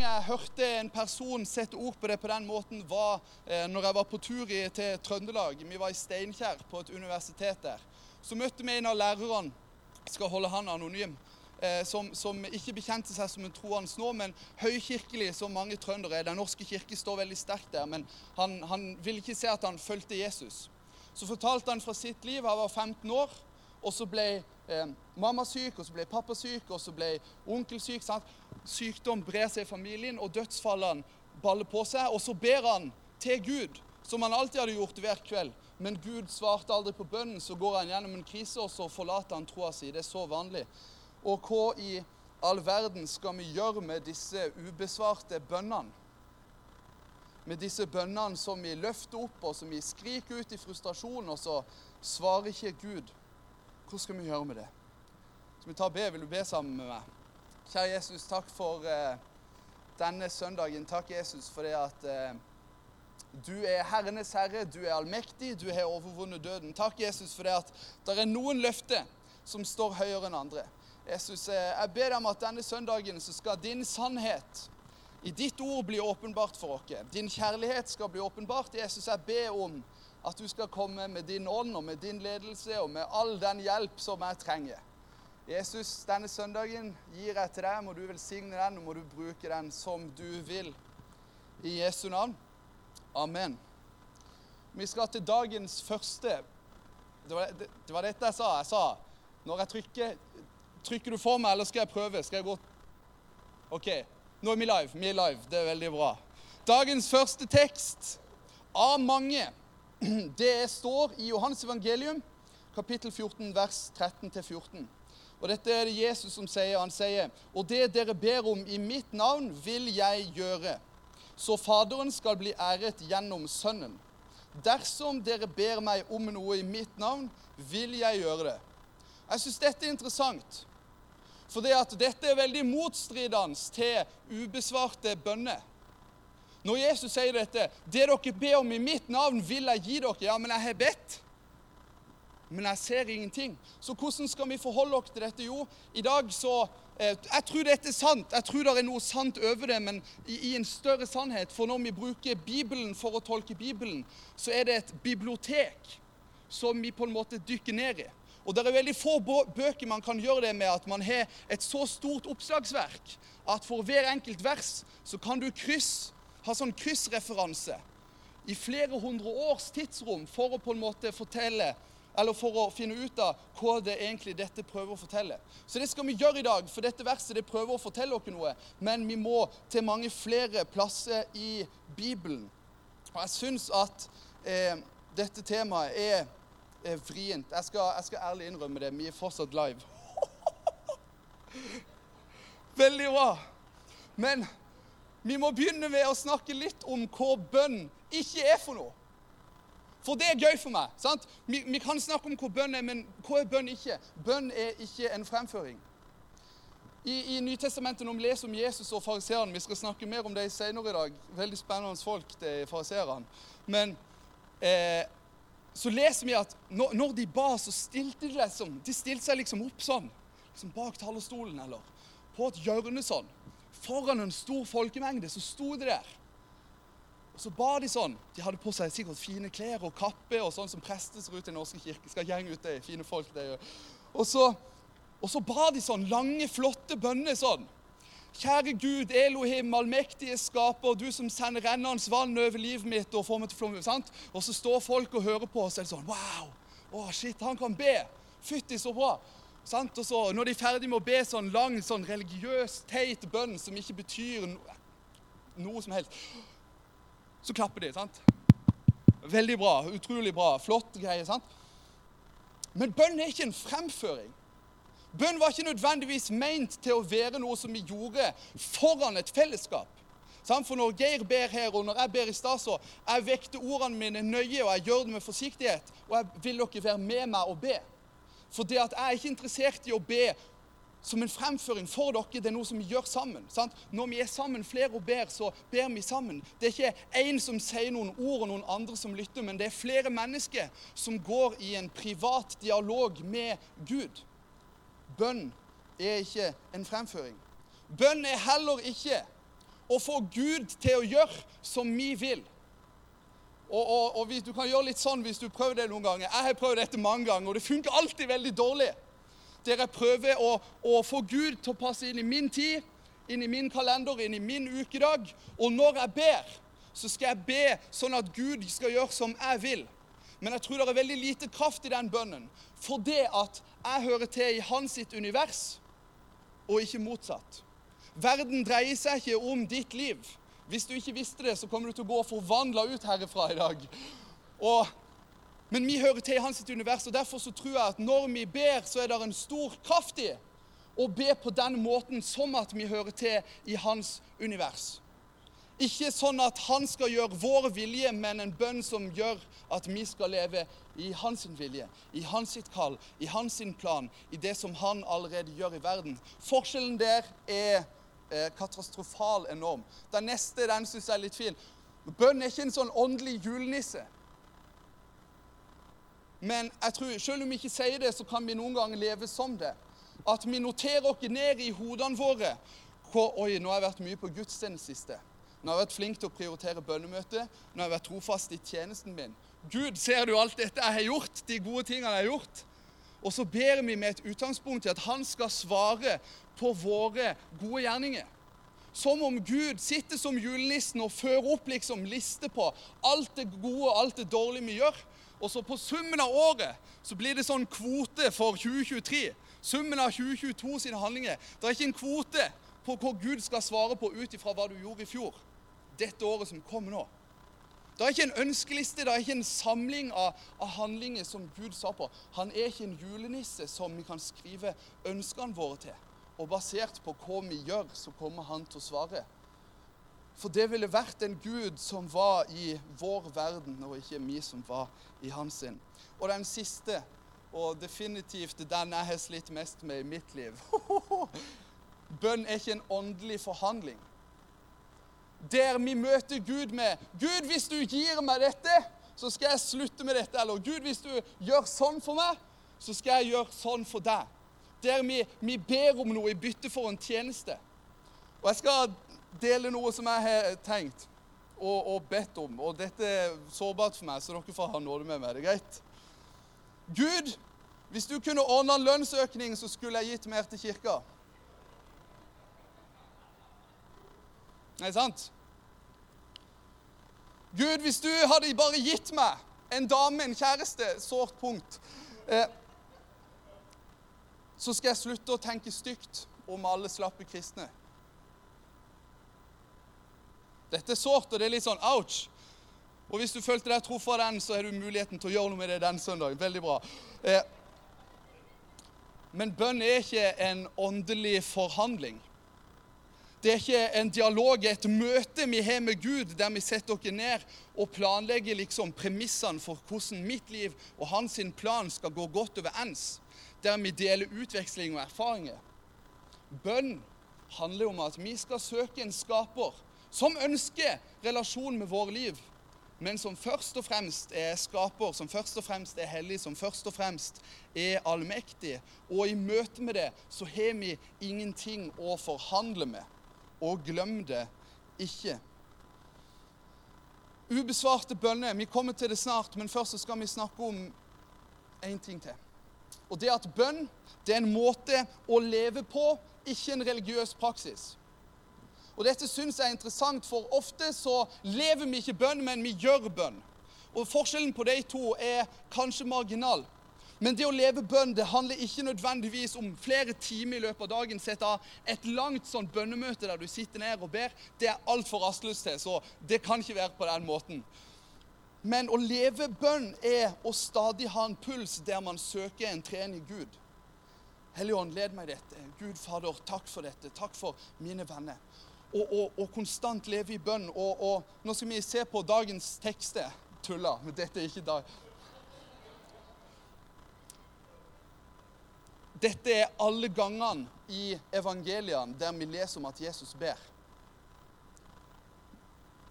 gang jeg hørte en person sette ord på det på den måten, var eh, når jeg var på tur i, til Trøndelag. Vi var i Steinkjer på et universitet der. Så møtte vi en av lærerne, skal holde han anonym, eh, som, som, ikke bekjente seg som en troende nå, men høykirkelig som mange trøndere er. Den norske kirke står veldig sterkt der, men han, han ville ikke se at han fulgte Jesus. Så fortalte han fra sitt liv. Han var 15 år, og så ble eh, mamma syk, og så ble pappa syk, og så ble onkel syk. Sant? Sykdom brer seg i familien, og dødsfallene baller på seg. Og så ber han til Gud, som han alltid hadde gjort hver kveld. Men Gud svarte aldri på bønnen. Så går han gjennom en krise, og så forlater han troa si. Det er så vanlig. Og hva i all verden skal vi gjøre med disse ubesvarte bønnene? Med disse bønnene som vi løfter opp, og som vi skriker ut i frustrasjon, og så svarer ikke Gud. Hva skal vi gjøre med det? Skal vi ta be? Vil du be sammen med meg? Kjære Jesus, takk for eh, denne søndagen. Takk, Jesus, for det at eh, du er herrenes herre, du er allmektig, du har overvunnet døden. Takk, Jesus, for det at det er noen løfter som står høyere enn andre. Jesus, eh, jeg ber deg om at denne søndagen så skal din sannhet i ditt ord bli åpenbart for oss. Din kjærlighet skal bli åpenbart. Jesus, jeg ber om at du skal komme med din ånd og med din ledelse og med all den hjelp som jeg trenger. Jesus, denne søndagen gir jeg til deg. Må du velsigne den, og må du bruke den som du vil. I Jesu navn. Amen. Vi skal til dagens første Det var, det, det var dette jeg sa. Jeg sa når jeg trykker Trykker du for meg, eller skal jeg prøve? Skal jeg gå OK. Nå er vi live. Vi er live. Det er veldig bra. Dagens første tekst av mange, det står i Johans evangelium, kapittel 14, vers 13-14. Og dette er det Jesus som sier. Han sier, og det dere ber om i mitt navn, vil jeg gjøre, så Faderen skal bli æret gjennom Sønnen. Dersom dere ber meg om noe i mitt navn, vil jeg gjøre det. Jeg syns dette er interessant. For dette er veldig motstridende til ubesvarte bønner. Når Jesus sier dette 'Det dere ber om i mitt navn, vil jeg gi dere.' Ja, men jeg har bedt. Men jeg ser ingenting. Så hvordan skal vi forholde oss til dette? Jo, i dag så eh, Jeg tror dette er sant. Jeg tror det er noe sant over det, men i, i en større sannhet. For når vi bruker Bibelen for å tolke Bibelen, så er det et bibliotek som vi på en måte dykker ned i. Og det er veldig få bøker man kan gjøre det med at man har et så stort oppslagsverk at for hver enkelt vers så kan du kryss, ha sånn kryssreferanse i flere hundre års tidsrom for å på en måte fortelle eller for å finne ut av hva det egentlig dette prøver å fortelle. Så det skal vi gjøre i dag, for dette verset det prøver å fortelle oss noe. Men vi må til mange flere plasser i Bibelen. Og jeg syns at eh, dette temaet er er vrient. Jeg skal, jeg skal ærlig innrømme det. Vi er fortsatt live. Veldig bra. Men vi må begynne med å snakke litt om hva bønn ikke er for noe. For det er gøy for meg. sant? Vi, vi kan snakke om hva bønn er, men hva er bønn ikke? Bønn er ikke en fremføring. I, i Nytestamentet når vi leser om Jesus og fariseerne Vi skal snakke mer om det senere i dag. Veldig spennende folk, det fariseerne. Men eh, så leser vi at når, når, de ba, så stilte de liksom, de stilte seg liksom opp sånn. liksom Bak talerstolen eller på et hjørne sånn. Foran en stor folkemengde så sto de der. Og så ba de sånn. De hadde på seg sikkert fine klær og kappe og sånn som prester ser ut i Den norske kirke. Skal gjenge ut det, fine folk det Og så, og så ba de sånn lange, flotte bønner sånn. Kjære Gud, Elohim, allmektige skaper, du som sender rennende vann over livet mitt og får meg til å sant? Og så står folk og hører på, og så er det sånn Wow! Å, shit, han kan be! Fytti, så bra! Sant? Og så Når de er ferdig med å be sånn lang, sånn religiøs, teit bønn som ikke betyr noe, noe som helst, så klapper de. sant? Veldig bra. Utrolig bra. Flott greie. sant? Men bønn er ikke en fremføring. Bønn var ikke nødvendigvis meint til å være noe som vi gjorde foran et fellesskap. For når Geir ber her, og når jeg ber i stad, så jeg vekter ordene mine nøye, og jeg gjør det med forsiktighet. Og jeg vil dere være med meg og be. For det at jeg er ikke interessert i å be som en fremføring for dere, det er noe som vi gjør sammen. Sant? Når vi er sammen flere og ber, så ber vi sammen. Det er ikke én som sier noen ord, og noen andre som lytter, men det er flere mennesker som går i en privat dialog med Gud. Bønn er ikke en fremføring. Bønn er heller ikke å få Gud til å gjøre som vi vil. Og, og, og Du kan gjøre litt sånn hvis du prøver det noen ganger. Jeg har prøvd dette mange ganger, og det funker alltid veldig dårlig. Der jeg prøver å, å få Gud til å passe inn i min tid, inn i min kalender, inn i min ukedag. Og når jeg ber, så skal jeg be sånn at Gud skal gjøre som jeg vil. Men jeg tror det er veldig lite kraft i den bønnen. For det at jeg hører til i hans sitt univers, og ikke motsatt. Verden dreier seg ikke om ditt liv. Hvis du ikke visste det, så kommer du til å gå forvandla ut herifra i dag. Og, men vi hører til i hans univers, og derfor så tror jeg at når vi ber, så er det en stor kraft i å be på den måten som at vi hører til i hans univers. Ikke sånn at han skal gjøre vår vilje, men en bønn som gjør at vi skal leve i hans vilje, i hans sitt kall, i hans plan, i det som han allerede gjør i verden. Forskjellen der er eh, katastrofal enorm. Den neste den syns jeg er litt fin. Bønn er ikke en sånn åndelig julenisse. Men jeg tror, selv om vi ikke sier det, så kan vi noen ganger leve som det. At vi noterer oss ned i hodene våre hvor, Oi, nå har jeg vært mye på gudstjeneste siste. Nå har jeg vært flink til å prioritere bønnemøtet. Nå har jeg vært trofast i tjenesten min. Gud, ser du alt dette jeg har gjort? De gode tingene jeg har gjort? Og så ber vi med et utgangspunkt i at han skal svare på våre gode gjerninger. Som om Gud sitter som julenissen og fører opp liksom liste på alt det gode og alt det dårlige vi gjør. Og så på summen av året så blir det sånn kvote for 2023. Summen av 2022 sine handlinger. Det er ikke en kvote på hva Gud skal svare på ut ifra hva du gjorde i fjor. Dette året som kommer nå. Det er ikke en ønskeliste, det er ikke en samling av, av, handlinger som Gud sa på. Han er ikke en julenisse som vi kan skrive ønskene våre til. Og basert på hva vi gjør, så kommer han til å svare. For det ville vært en Gud som var i vår verden, og ikke vi som var i hans sin. Og den siste, og definitivt den jeg har slitt mest med i mitt liv Bønn er ikke en åndelig forhandling der vi møter Gud med Gud, hvis du gir meg dette, så skal jeg slutte med dette. Eller Gud, hvis du gjør sånn for meg, så skal jeg gjøre sånn for deg. Der vi, vi ber om noe i bytte for en tjeneste. Og jeg skal dele noe som jeg har tenkt og, og bedt om. Og dette er sårbart for meg, så dere får ha nåde med meg. Det er greit? Gud, hvis du kunne ordna lønnsøkning, så skulle jeg gitt mer til kirka. Nei, sant? Gud, hvis du hadde bare gitt meg en dame, en kjæreste, sårt punkt, eh, så skal jeg slutte å tenke stygt om alle slappe kristne. Dette er sårt, og det er litt sånn ouch. Og hvis du følte deg tro av den, så har du muligheten til å gjøre noe med det den søndagen. Veldig bra. Eh, men bønn er ikke en åndelig forhandling. Det er ikke en dialog, et møte vi har med Gud, der vi setter oss ned og planlegger liksom premissene for hvordan mitt liv og hans plan skal gå godt overens. Der vi deler utveksling og erfaringer. Bønn handler om at vi skal søke en skaper som ønsker relasjon med våre liv, men som først og fremst er skaper, som først og fremst er hellig, som først og fremst er allmektig. Og i møte med det så har vi ingenting å forhandle med og glem det ikke. Ubesvarte bønner. Vi kommer til det snart, men først så skal vi snakke om én ting til. Og det at bønn det er en måte å leve på, ikke en religiøs praksis. Og Dette syns jeg er interessant, for ofte så lever vi ikke bønn, men vi gjør bønn. Og Forskjellen på de to er kanskje marginal. Men det å leve bønn det handler ikke nødvendigvis om flere timer i løpet av dagen. Sett av et langt sånn bønnemøte der du sitter ned og ber. Det er altfor rastløst til, så det kan ikke være på den måten. Men å leve bønn er å stadig ha en puls der man søker en trening Gud. Helligånd, led meg dette. Gud Fader, takk for dette. Takk for mine venner. Og, og, og konstant leve i bønn. Og, og, nå skal vi se på dagens tekster. Tulla. Men dette er ikke dag. Dette er alle gangene i evangeliene der vi leser om at Jesus ber.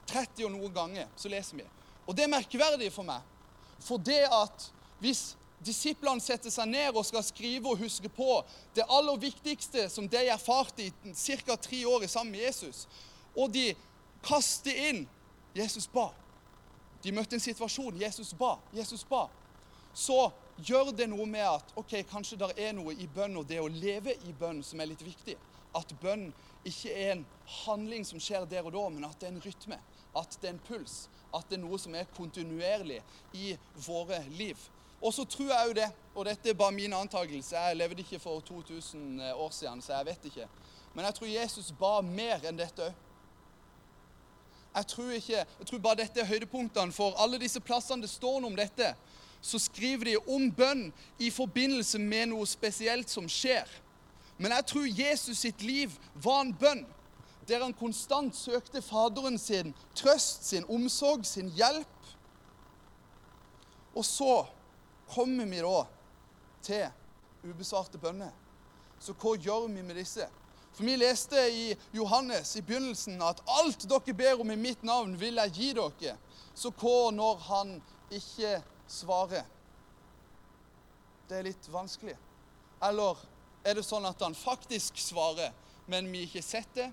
30 og noen ganger så leser vi. Og det er merkverdig for meg. For det at hvis disiplene setter seg ned og skal skrive og huske på det aller viktigste som de erfarte i ca. tre år sammen med Jesus, og de kaster inn Jesus ba. De møtte en situasjon. Jesus ba. Jesus ba. Så gjør det noe med at ok, kanskje det er noe i bønn og det å leve i bønn som er litt viktig. At bønn ikke er en handling som skjer der og da, men at det er en rytme. At det er en puls. At det er noe som er kontinuerlig i våre liv. Og så tror jeg jo det, og dette er bare min antakelse, jeg levde ikke for 2000 år siden, så jeg vet ikke. Men jeg tror Jesus ba mer enn dette òg. Jeg tror, ikke, jeg tror bare dette er høydepunktene for alle disse plassene det står noe om dette. Så skriver de om bønn i forbindelse med noe spesielt som skjer. Men jeg tror Jesus sitt liv var en bønn der han konstant søkte Faderen sin trøst, sin omsorg, sin hjelp. Og så kommer vi da til ubesvarte bønner. Så hva gjør vi med disse? For vi leste i Johannes i begynnelsen at alt dere ber om i mitt navn, vil jeg gi dere. Så hva når han ikke svarer? Det er litt vanskelig. Eller er det sånn at han faktisk svarer, men vi ikke sett det?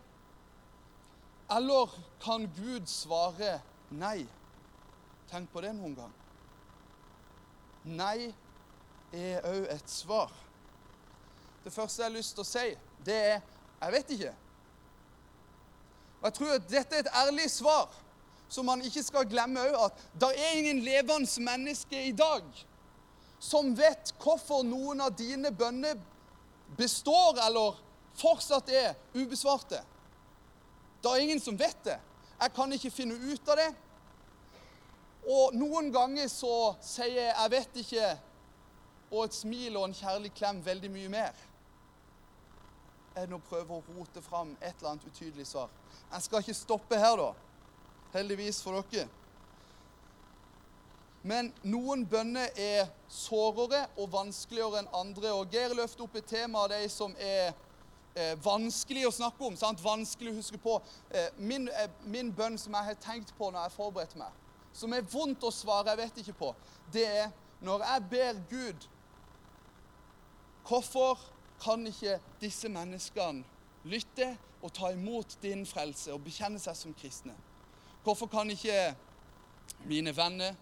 Eller kan Gud svare nei? Tenk på det noen gang. Nei er òg et svar. Det første jeg har lyst til å si, det er jeg vet ikke. Og Jeg tror at dette er et ærlig svar, som man ikke skal glemme òg at det er ingen levende menneske i dag som vet hvorfor noen av dine bønner består eller fortsatt er ubesvarte. Det er ingen som vet det. Jeg kan ikke finne ut av det. Og noen ganger så sier jeg 'jeg vet ikke', og et smil og en kjærlig klem veldig mye mer enn å prøve å rote fram et eller annet utydelig svar. Jeg skal ikke stoppe her, da. Heldigvis for dere. Men noen bønner er sårere og vanskeligere enn andre. Og Geir løfter opp et tema av de som er eh, vanskelig å snakke om. Sant? Vanskelig å huske på. Eh, min, eh, min, bønn som jeg har tenkt på når jeg forberedte meg, som er vondt å svare, jeg vet ikke på, det er når jeg ber Gud Hvorfor kan ikke disse menneskene lytte og ta imot din frelse og bekjenne seg som kristne? Hvorfor kan ikke mine venner,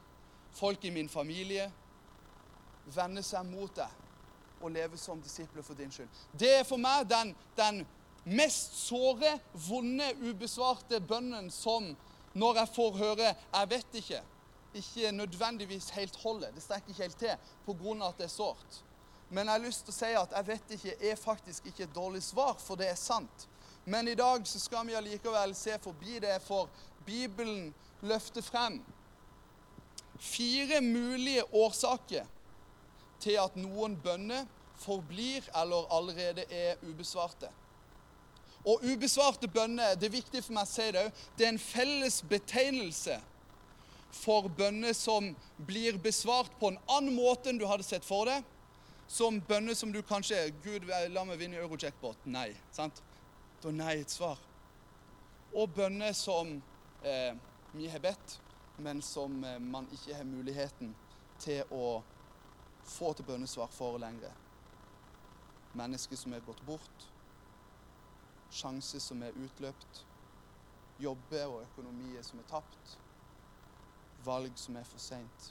folk i min familie, vende seg mot deg og leve som disipler for din skyld? Det er for meg den, den mest såre, vonde, ubesvarte bønnen som når jeg får høre 'jeg vet ikke', ikke nødvendigvis helt holder. Det strekker ikke helt til pga. at det er sårt. Men jeg har lyst til å si at jeg vet ikke er faktisk ikke et dårlig svar, for det er sant. Men i dag så skal vi allikevel se forbi det, for Bibelen løfter frem fire mulige årsaker til at noen bønner forblir eller allerede er ubesvarte. Og ubesvarte bønner, det er viktig for meg å si det det er en felles betegnelse for bønner som blir besvart på en annen måte enn du hadde sett for deg som bønner som du kanskje Gud, la meg vinne Eurojackpot. Nei. sant? Da er nei et svar. Og bønner som eh, vi har bedt, men som eh, man ikke har muligheten til å få til bønnesvar for lenger. Mennesker som er gått bort. Sjanser som er utløpt. Jobber og økonomier som er tapt. Valg som er for seint.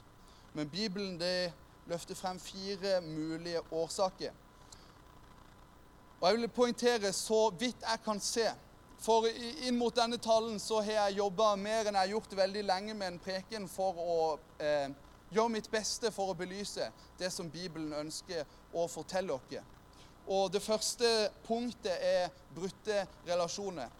Men Bibelen det løfter frem fire mulige årsaker. Og Jeg vil poengtere så vidt jeg kan se. For inn mot denne talen så har jeg jobba mer enn jeg har gjort veldig lenge med en preken for å eh, gjøre mitt beste for å belyse det som Bibelen ønsker å fortelle dere. Og Det første punktet er brutte relasjoner.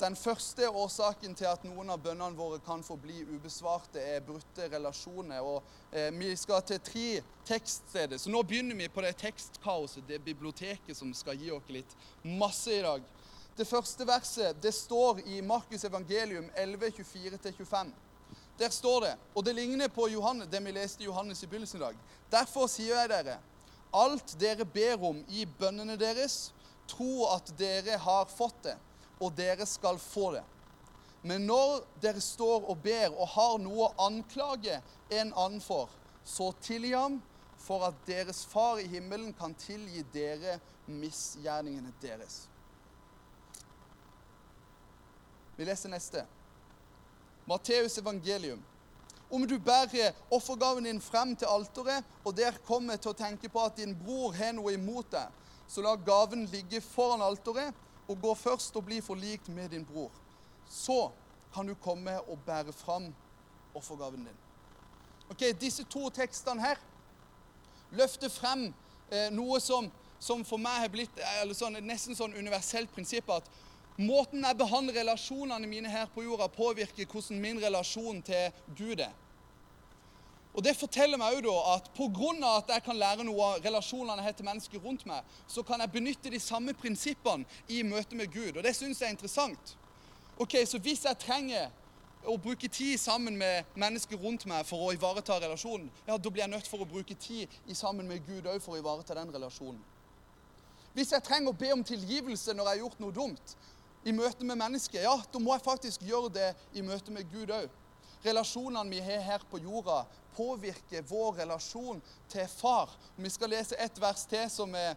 Den første årsaken til at noen av bønnene våre kan forbli ubesvarte, er brutte relasjoner. Og eh, Vi skal til tre tekststeder. Så nå begynner vi på det tekstkaoset, det biblioteket som skal gi oss litt masse i dag. Det første verset det står i Markus evangelium 11, 24-25. Der står det, og det ligner på Johannes, det vi leste i Johannes i begynnelsen i dag. Derfor sier jeg dere, alt dere ber om i bønnene deres, tro at dere har fått det og dere skal få det. Men når dere står og ber og har noe å anklage en annen for, så tilgi ham, for at deres far i himmelen kan tilgi dere misgjerningene deres. Vi leser neste. Matteus evangelium. Om du bærer offergaven din frem til alteret, og der kommer til å tenke på at din bror har noe imot deg, så la gaven ligge foran alteret, og gå først og bli forlikt med din bror. Så kan du komme og bære fram offergaven din. Ok, Disse to tekstene her løfter frem eh, noe som, som, for meg har blitt sånn, nesten sånn universelt prinsipp at måten jeg behandler relasjonene mine her på jorda, påvirker hvordan min relasjon til Gud er. Og Det forteller meg jo da at pga. at jeg kan lære noe av relasjonene jeg har til mennesker rundt meg, så kan jeg benytte de samme prinsippene i møte med Gud. Og det syns jeg er interessant. Ok, Så hvis jeg trenger å bruke tid sammen med mennesker rundt meg for å ivareta relasjonen, ja, da blir jeg nødt for å bruke tid sammen med Gud òg for å ivareta den relasjonen. Hvis jeg trenger å be om tilgivelse når jeg har gjort noe dumt i møte med mennesker, ja, da må jeg faktisk gjøre det i møte med Gud òg. Relasjonene vi har her på jorda, påvirker vår relasjon til far. Vi skal lese et vers til som er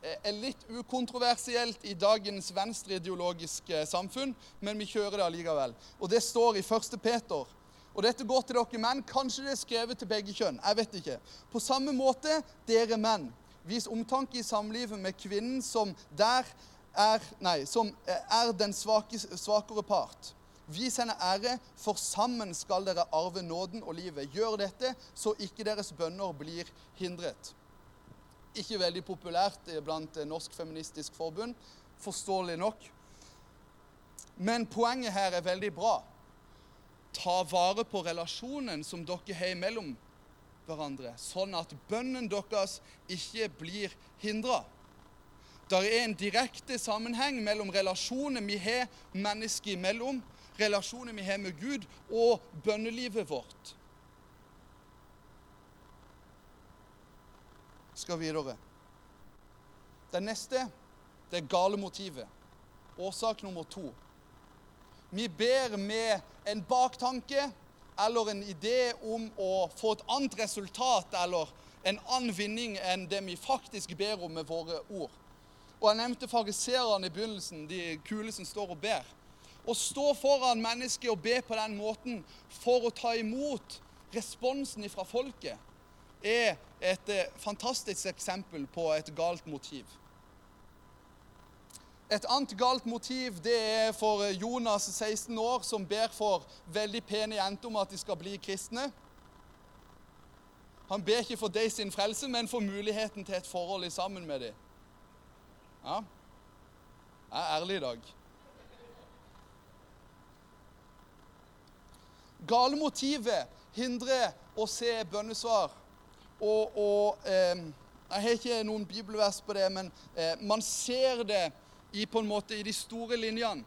Eh, er litt ukontroversielt i dagens venstreideologiske samfunn, men vi kjører det allikevel. Og det står i 1. Peter. Og dette går til dere menn. Kanskje det er skrevet til begge kjønn. Jeg vet ikke. På samme måte, dere menn, vis omtanke i samlivet med kvinnen som der er Nei, som er den svake, svakere part. Vis henne ære, for sammen skal dere arve nåden og livet. Gjør dette, så ikke deres bønner blir hindret. Ikke veldig populært blant Norsk Feministisk Forbund, forståelig nok. Men poenget her er veldig bra. Ta vare på relasjonen som dere har mellom hverandre, sånn at bønnen deres ikke blir hindra. Det er en direkte sammenheng mellom relasjonen vi har mennesker imellom, relasjonen vi har med Gud, og bønnelivet vårt. skal videre. Det neste det er gale motivet. Årsak nummer to. Vi ber med en baktanke eller en idé om å få et annet resultat eller en annen vinning enn det vi faktisk ber om med våre ord. Og Jeg nevnte fariserene i begynnelsen, de kule som står og ber. Å stå foran mennesket og be på den måten for å ta imot responsen fra folket er et eh, fantastisk eksempel på et galt motiv. Et annet galt motiv det er for Jonas, 16 år, som ber for veldig pene jenter om at de skal bli kristne. Han ber ikke for deg sin frelse, men for muligheten til et forhold sammen med dem. Ja, jeg er ærlig i dag. Gale motivet hindrer å se bønnesvar og, og eh, Jeg har ikke noen bibelvers på det, men eh, man ser det i, på en måte, i de store linjene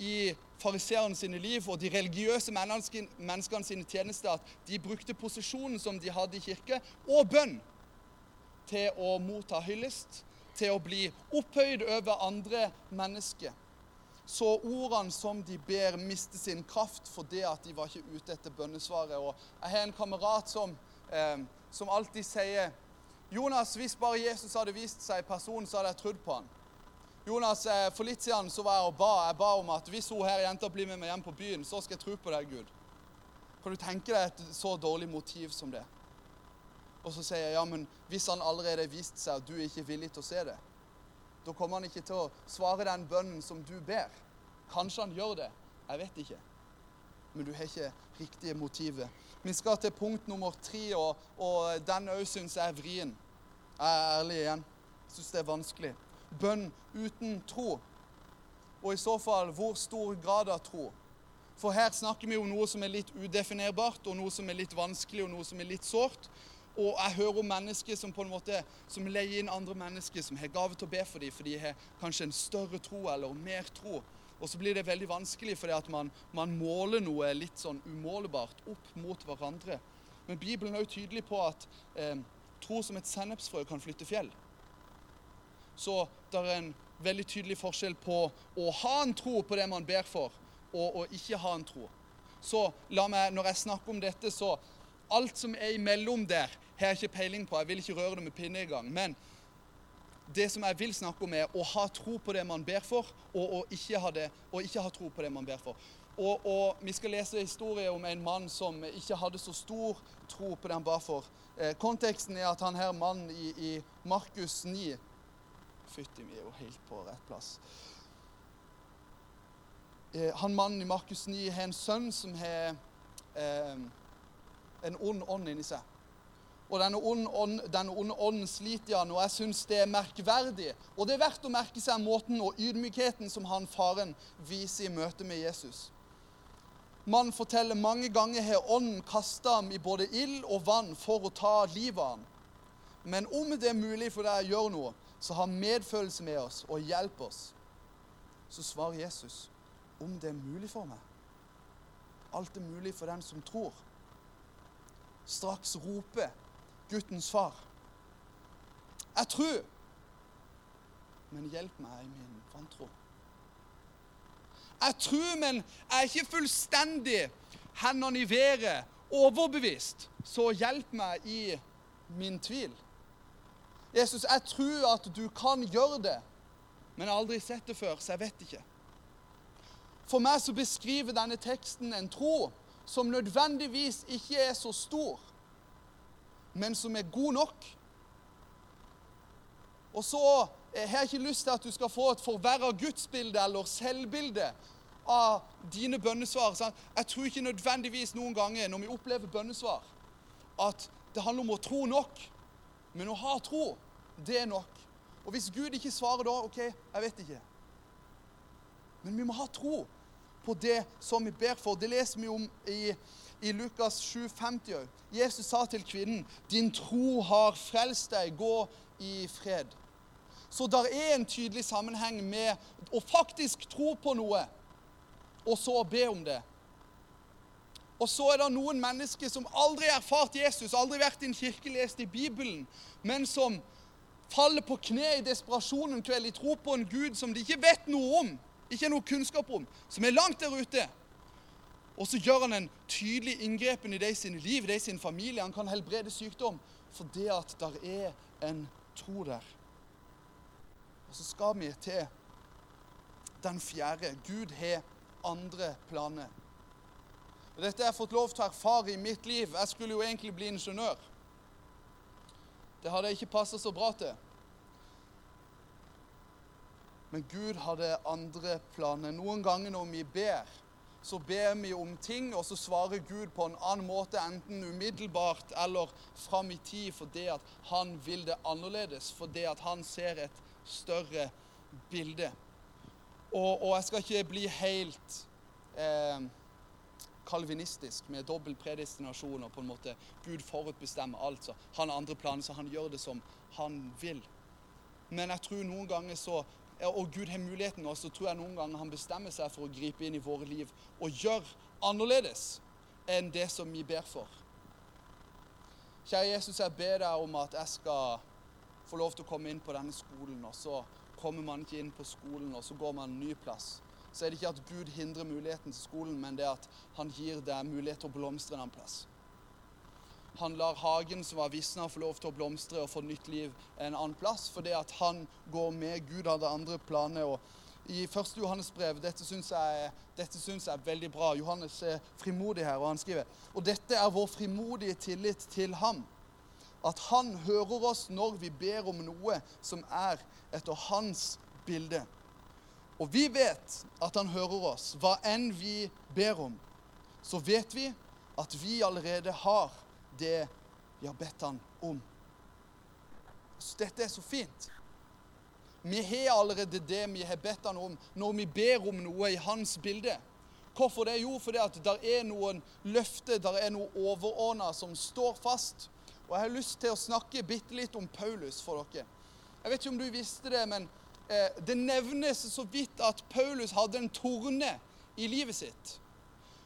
i fariseerne sine liv og de religiøse menneskene sine tjenester at de brukte posisjonen som de hadde i kirke, og bønn, til å motta hyllest, til å bli opphøyd over andre mennesker. Så ordene som de ber, mister sin kraft fordi at de var ikke ute etter bønnesvaret. Og jeg har en kamerat som eh, som alltid sier Jonas, hvis bare Jesus hadde vist seg i person, så hadde jeg trodd på han. Jonas, eh, For litt siden så var jeg og ba. Jeg ba om at hvis hun her jenta blir med meg hjem på byen, så skal jeg tro på deg, Gud. Kan du tenke deg et så dårlig motiv som det? Og så sier jeg ja, men hvis han allerede har vist seg at du er ikke villig til å se det, da kommer han ikke til å svare den bønnen som du ber. Kanskje han gjør det. Jeg vet ikke. Men du har ikke riktige motivet. Vi skal til punkt nummer tre, og, og den òg syns jeg er vrien. Jeg er ærlig igjen. Jeg syns det er vanskelig. Bønn uten tro. Og i så fall, hvor stor grad av tro? For her snakker vi om noe som er litt udefinerbart, og noe som er litt vanskelig, og noe som er litt sårt. Og jeg hører om mennesker som på en måte, som leier inn andre mennesker som har gave til å be for dem, for de har kanskje en større tro eller mer tro. Og så blir det veldig vanskelig fordi at man, man måler noe litt sånn umålbart opp mot hverandre. Men Bibelen er jo tydelig på at eh, tro som et sennepsfrø kan flytte fjell. Så det er en veldig tydelig forskjell på å ha en tro på det man ber for, og å ikke ha en tro. Så la meg, når jeg snakker om dette, så Alt som er imellom der, har jeg ikke peiling på. Jeg vil ikke røre det med pinne engang. Men det som jeg vil snakke om, er å ha tro på det man ber for, og, og, ikke, ha det, og ikke ha tro på det man ber for. Og, og, Vi skal lese historie om en mann som ikke hadde så stor tro på det han ba for. Eh, konteksten er at han her mannen i, i Markus 9 Fytti, vi er jo helt på rett plass. Eh, han mannen i Markus 9 har en sønn som har eh, en ond ånd inni seg. Og denne onde ånden ond, ånden sliter han, og jeg syns det er merkverdig. Og det er verdt å merke seg måten og ydmykheten som han faren viser i møte med Jesus. Mannen forteller mange ganger har ånden kasta ham i både ild og vann for å ta livet av ham. Men om det er mulig for deg å gjøre noe, så ha medfølelse med oss og hjelp oss. Så svarer Jesus, om det er mulig for meg. Alt er mulig for den som tror. Straks roper guttens far. Jeg tror, men hjelp meg i min vantro. Jeg tror, men jeg er ikke fullstendig hendene i været, overbevist. Så hjelp meg i min tvil. Jesus, jeg tror at du kan gjøre det, men jeg har aldri sett det før, så jeg vet ikke. For meg så beskriver denne teksten en tro som nødvendigvis ikke er så stor, men som er god nok. Og så jeg har ikke lyst til at du skal få et forverra gudsbilde eller selvbilde av dine bønnesvar. Jeg tror ikke nødvendigvis noen ganger når vi opplever bønnesvar, at det handler om å tro nok. Men å ha tro, det er nok. Og hvis Gud ikke svarer da, OK, jeg vet ikke. Men vi må ha tro på det som vi ber for. Det leser vi om i, i Lukas 7,50 òg. Jesus sa til kvinnen, 'Din tro har frelst deg. Gå i fred.' Så det er en tydelig sammenheng med å faktisk tro på noe, og så be om det. Og så er det noen mennesker som aldri har erfart Jesus, aldri vært i en kirke, lest i Bibelen, men som faller på kne i desperasjon en kveld i tro på en Gud som de ikke vet noe om ikke noe kunnskap om, som er langt der ute. Og så gjør han en tydelig inngrepen i de sine liv, de sin familie. Han kan helbrede sykdom for det at der er en tro der. Og så skal vi til den fjerde. Gud har andre planer. Og Dette har jeg fått lov til å erfare i mitt liv. Jeg skulle jo egentlig bli ingeniør. Det hadde jeg ikke passa så bra til. Men Gud hadde andre planer. Noen ganger når vi ber, så ber vi om ting, og så svarer Gud på en annen måte, enten umiddelbart eller fram i tid, fordi at han vil det annerledes, fordi at han ser et større bilde. Og, og jeg skal ikke bli helt eh, kalvinistisk med dobbel predestinasjon og på en måte Gud forutbestemmer alt. Så han har andre planer, så han gjør det som han vil. Men jeg tror noen ganger så og Gud har muligheten, og så tror jeg noen ganger han bestemmer seg for å gripe inn i våre liv og gjøre annerledes enn det som vi ber for. Kjære Jesus, jeg ber deg om at jeg skal få lov til å komme inn på denne skolen, og så kommer man ikke inn på skolen, og så går man en ny plass. Så er det ikke at Gud hindrer muligheten til skolen, men det at han gir deg mulighet til å blomstre en annen plass. Han lar hagen som var visna, få lov til å blomstre og få nytt liv en annen plass. Fordi at han går med Gud hadde andre planer. og I 1. Johannes brev, dette syns jeg, jeg, er veldig bra. Johannes er frimodig her, og han skriver Og dette er vår frimodige tillit til ham. At han hører oss når vi ber om noe som er etter hans bilde. Og vi vet at han hører oss, hva enn vi ber om. Så vet vi at vi allerede har det vi har bedt han om. Så dette er så fint. Vi har allerede det vi har bedt han om, når vi ber om noe i hans bilde. Hvorfor det? Jo, fordi at det er noen løfter, det er noe overordna som står fast. Og Jeg har lyst til å snakke bitte litt om Paulus for dere. Jeg vet ikke om du visste det, men eh, det nevnes så vidt at Paulus hadde en torne i livet sitt.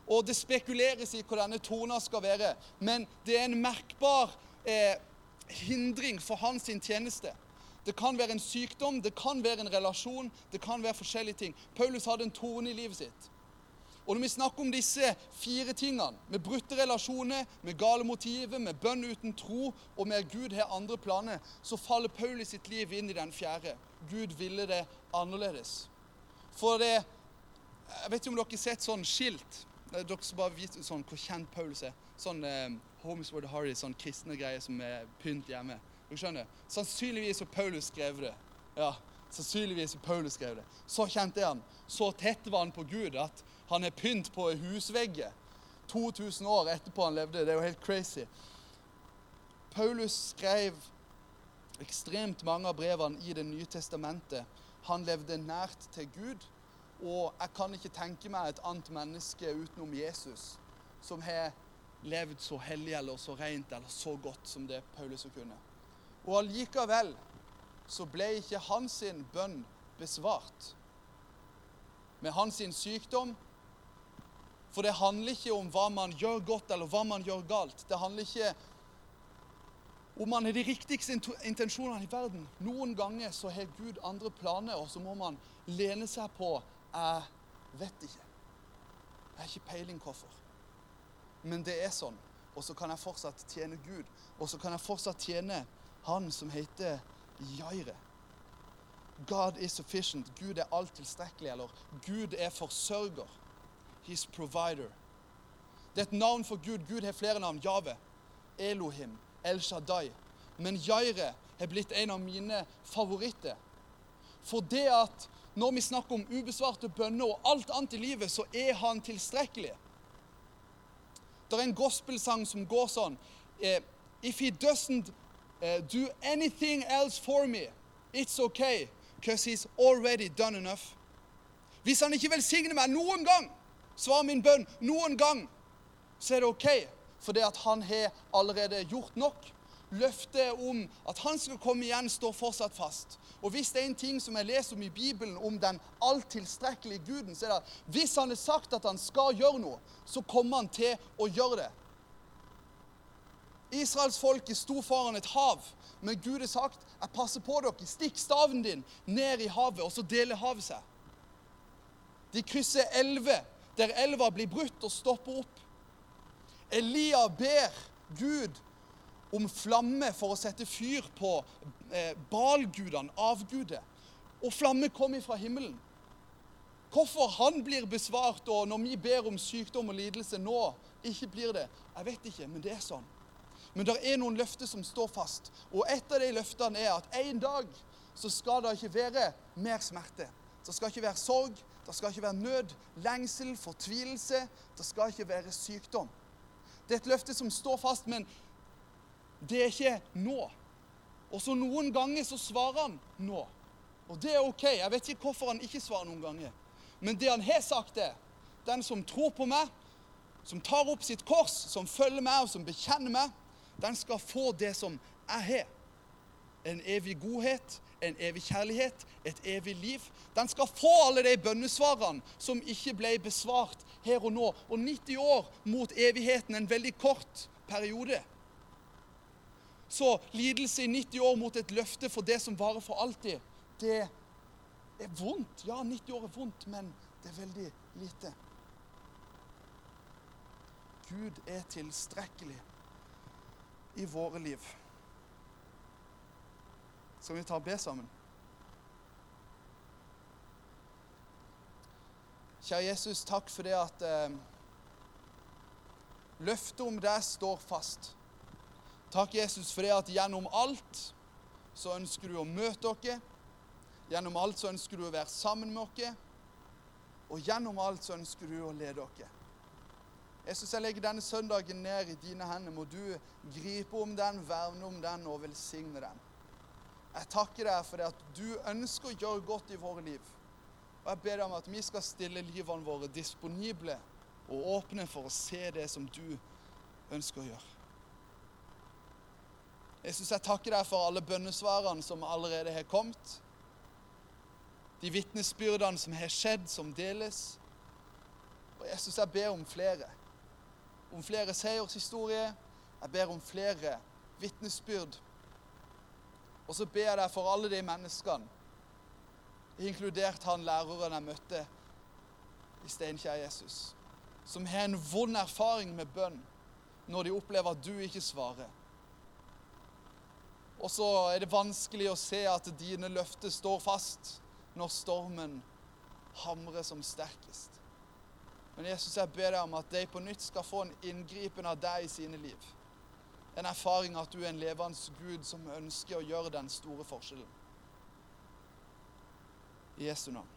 Og det spekuleres i hvor denne tona skal være. Men det er en merkbar eh, hindring for hans tjeneste. Det kan være en sykdom, det kan være en relasjon, det kan være forskjellige ting. Paulus hadde en tone i livet sitt. Og når vi snakker om disse fire tingene, med brutte relasjoner, med gale motiver, med bønn uten tro og med Gud har andre planer, så faller Paulus sitt liv inn i den fjerde. Gud ville det annerledes. For det Jeg vet ikke om dere har sett sånn skilt. Dere skal bare vite sånn, hvor kjent Paulus er. Sånn eh, Homes for the Hardy, sånn kristne greier som er pynt hjemme. Dere skjønner? Sannsynligvis har Paulus skrevet det. Ja, sannsynligvis har Paulus skrevet det. Så kjent er han. Så tett var han på Gud at han er pynt på husvegger 2000 år etterpå han levde. Det er jo helt crazy. Paulus skrev ekstremt mange av brevene i Det nye testamentet. Han levde nært til Gud. Og jeg kan ikke tenke meg et annet menneske utenom Jesus som har levd så hellig eller så rent eller så godt som det Paulus kunne. Og allikevel så ble ikke hans bønn besvart. Med hans sykdom for det handler ikke om hva man gjør godt eller hva man gjør galt. Det handler ikke om man har de riktigste intensjonene i verden. Noen ganger så har Gud andre planer, og så må man lene seg på 'Jeg vet ikke'. Jeg har ikke peiling hvorfor. Men det er sånn. Og så kan jeg fortsatt tjene Gud. Og så kan jeg fortsatt tjene Han som heter Jaire. God is sufficient. Gud er alt tilstrekkelig. Eller Gud er forsørger. His provider. Det er et navn for Gud. Gud har flere navn. Jave, Elohim, El Shaddai. Men Jaire har blitt en av mine favoritter. For det at når vi snakker om ubesvarte bønner og alt annet i livet, så er han tilstrekkelig. Det er en gospelsang som går sånn eh, If he doesn't uh, do anything else for me, it's okay, because he's already done enough. Hvis han ikke velsigner meg noen gang, svar min bønn noen gang, så er det OK. For det at han har allerede gjort nok. Løftet om at han skal komme igjen, står fortsatt fast. Og hvis det er en ting som jeg leser om i Bibelen, om den alltilstrekkelige Guden, så er det at hvis han har sagt at han skal gjøre noe, så kommer han til å gjøre det. Israelsfolket sto foran et hav, men Gud har sagt, 'Jeg passer på dere. Stikk staven din ned i havet', og så deler havet seg. De krysser elver der elva blir brutt og stopper opp. Elia ber Gud om flamme for å sette fyr på eh, balgudene, avgudet. Og flamme kom ifra himmelen. Hvorfor han blir besvart, og når vi ber om sykdom og lidelse nå, ikke blir det, jeg vet ikke, men det er sånn. Men det er noen løfter som står fast. Og et av de løftene er at en dag så skal det ikke være mer smerte. Det skal ikke være sorg, det skal ikke være nød, lengsel, fortvilelse. Det skal ikke være sykdom. Det er et løfte som står fast, men det er ikke nå. Og så noen ganger så svarer han nå. Og det er OK. Jeg vet ikke hvorfor han ikke svarer noen ganger. Men det han har sagt, er den som tror på meg, som tar opp sitt kors, som følger meg og som bekjenner meg, den skal få det som jeg har. En evig godhet, en evig kjærlighet, et evig liv. Den skal få alle de bønnesvarene som ikke ble besvart her og nå. Og 90 år mot evigheten, en veldig kort periode. Så lidelse i 90 år mot et løfte for det som varer for alltid, det er vondt. Ja, 90 år er vondt, men det er veldig lite. Gud er tilstrekkelig i våre liv. Skal vi ta og be sammen? Kjære Jesus, takk for det at eh, løftet om deg står fast. Takk, Jesus, for det at gjennom alt så ønsker du å møte oss. Gjennom alt så ønsker du å være sammen med oss. Og gjennom alt så ønsker du å lede oss. Jesus, jeg legger denne søndagen ned i dine hender. Må du gripe om den, verne om den og velsigne den. Jeg takker deg for det at du ønsker å gjøre godt i våre liv. Og jeg ber deg om at vi skal stille livene våre disponible og åpne for å se det som du ønsker å gjøre. Jesus, jeg takker deg for alle bønnesvarene som allerede har kommet. De vitnesbyrdene som har skjedd, som deles. Og Jesus, jeg ber om flere. Om flere seiershistorier. Jeg ber om flere vitnesbyrd og så ber jeg deg for alle de menneskene, inkludert han læreren jeg møtte i Steinkjer, Jesus, som har en vond erfaring med bønn når de opplever at du ikke svarer. Og så er det vanskelig å se at dine løfter står fast når stormen hamrer som sterkest. Men Jesus, jeg ber deg om at de på nytt skal få en inngripen av deg i sine liv. En erfaring at du er en levende Gud som ønsker å gjøre den store forskjellen. I Jesu navn.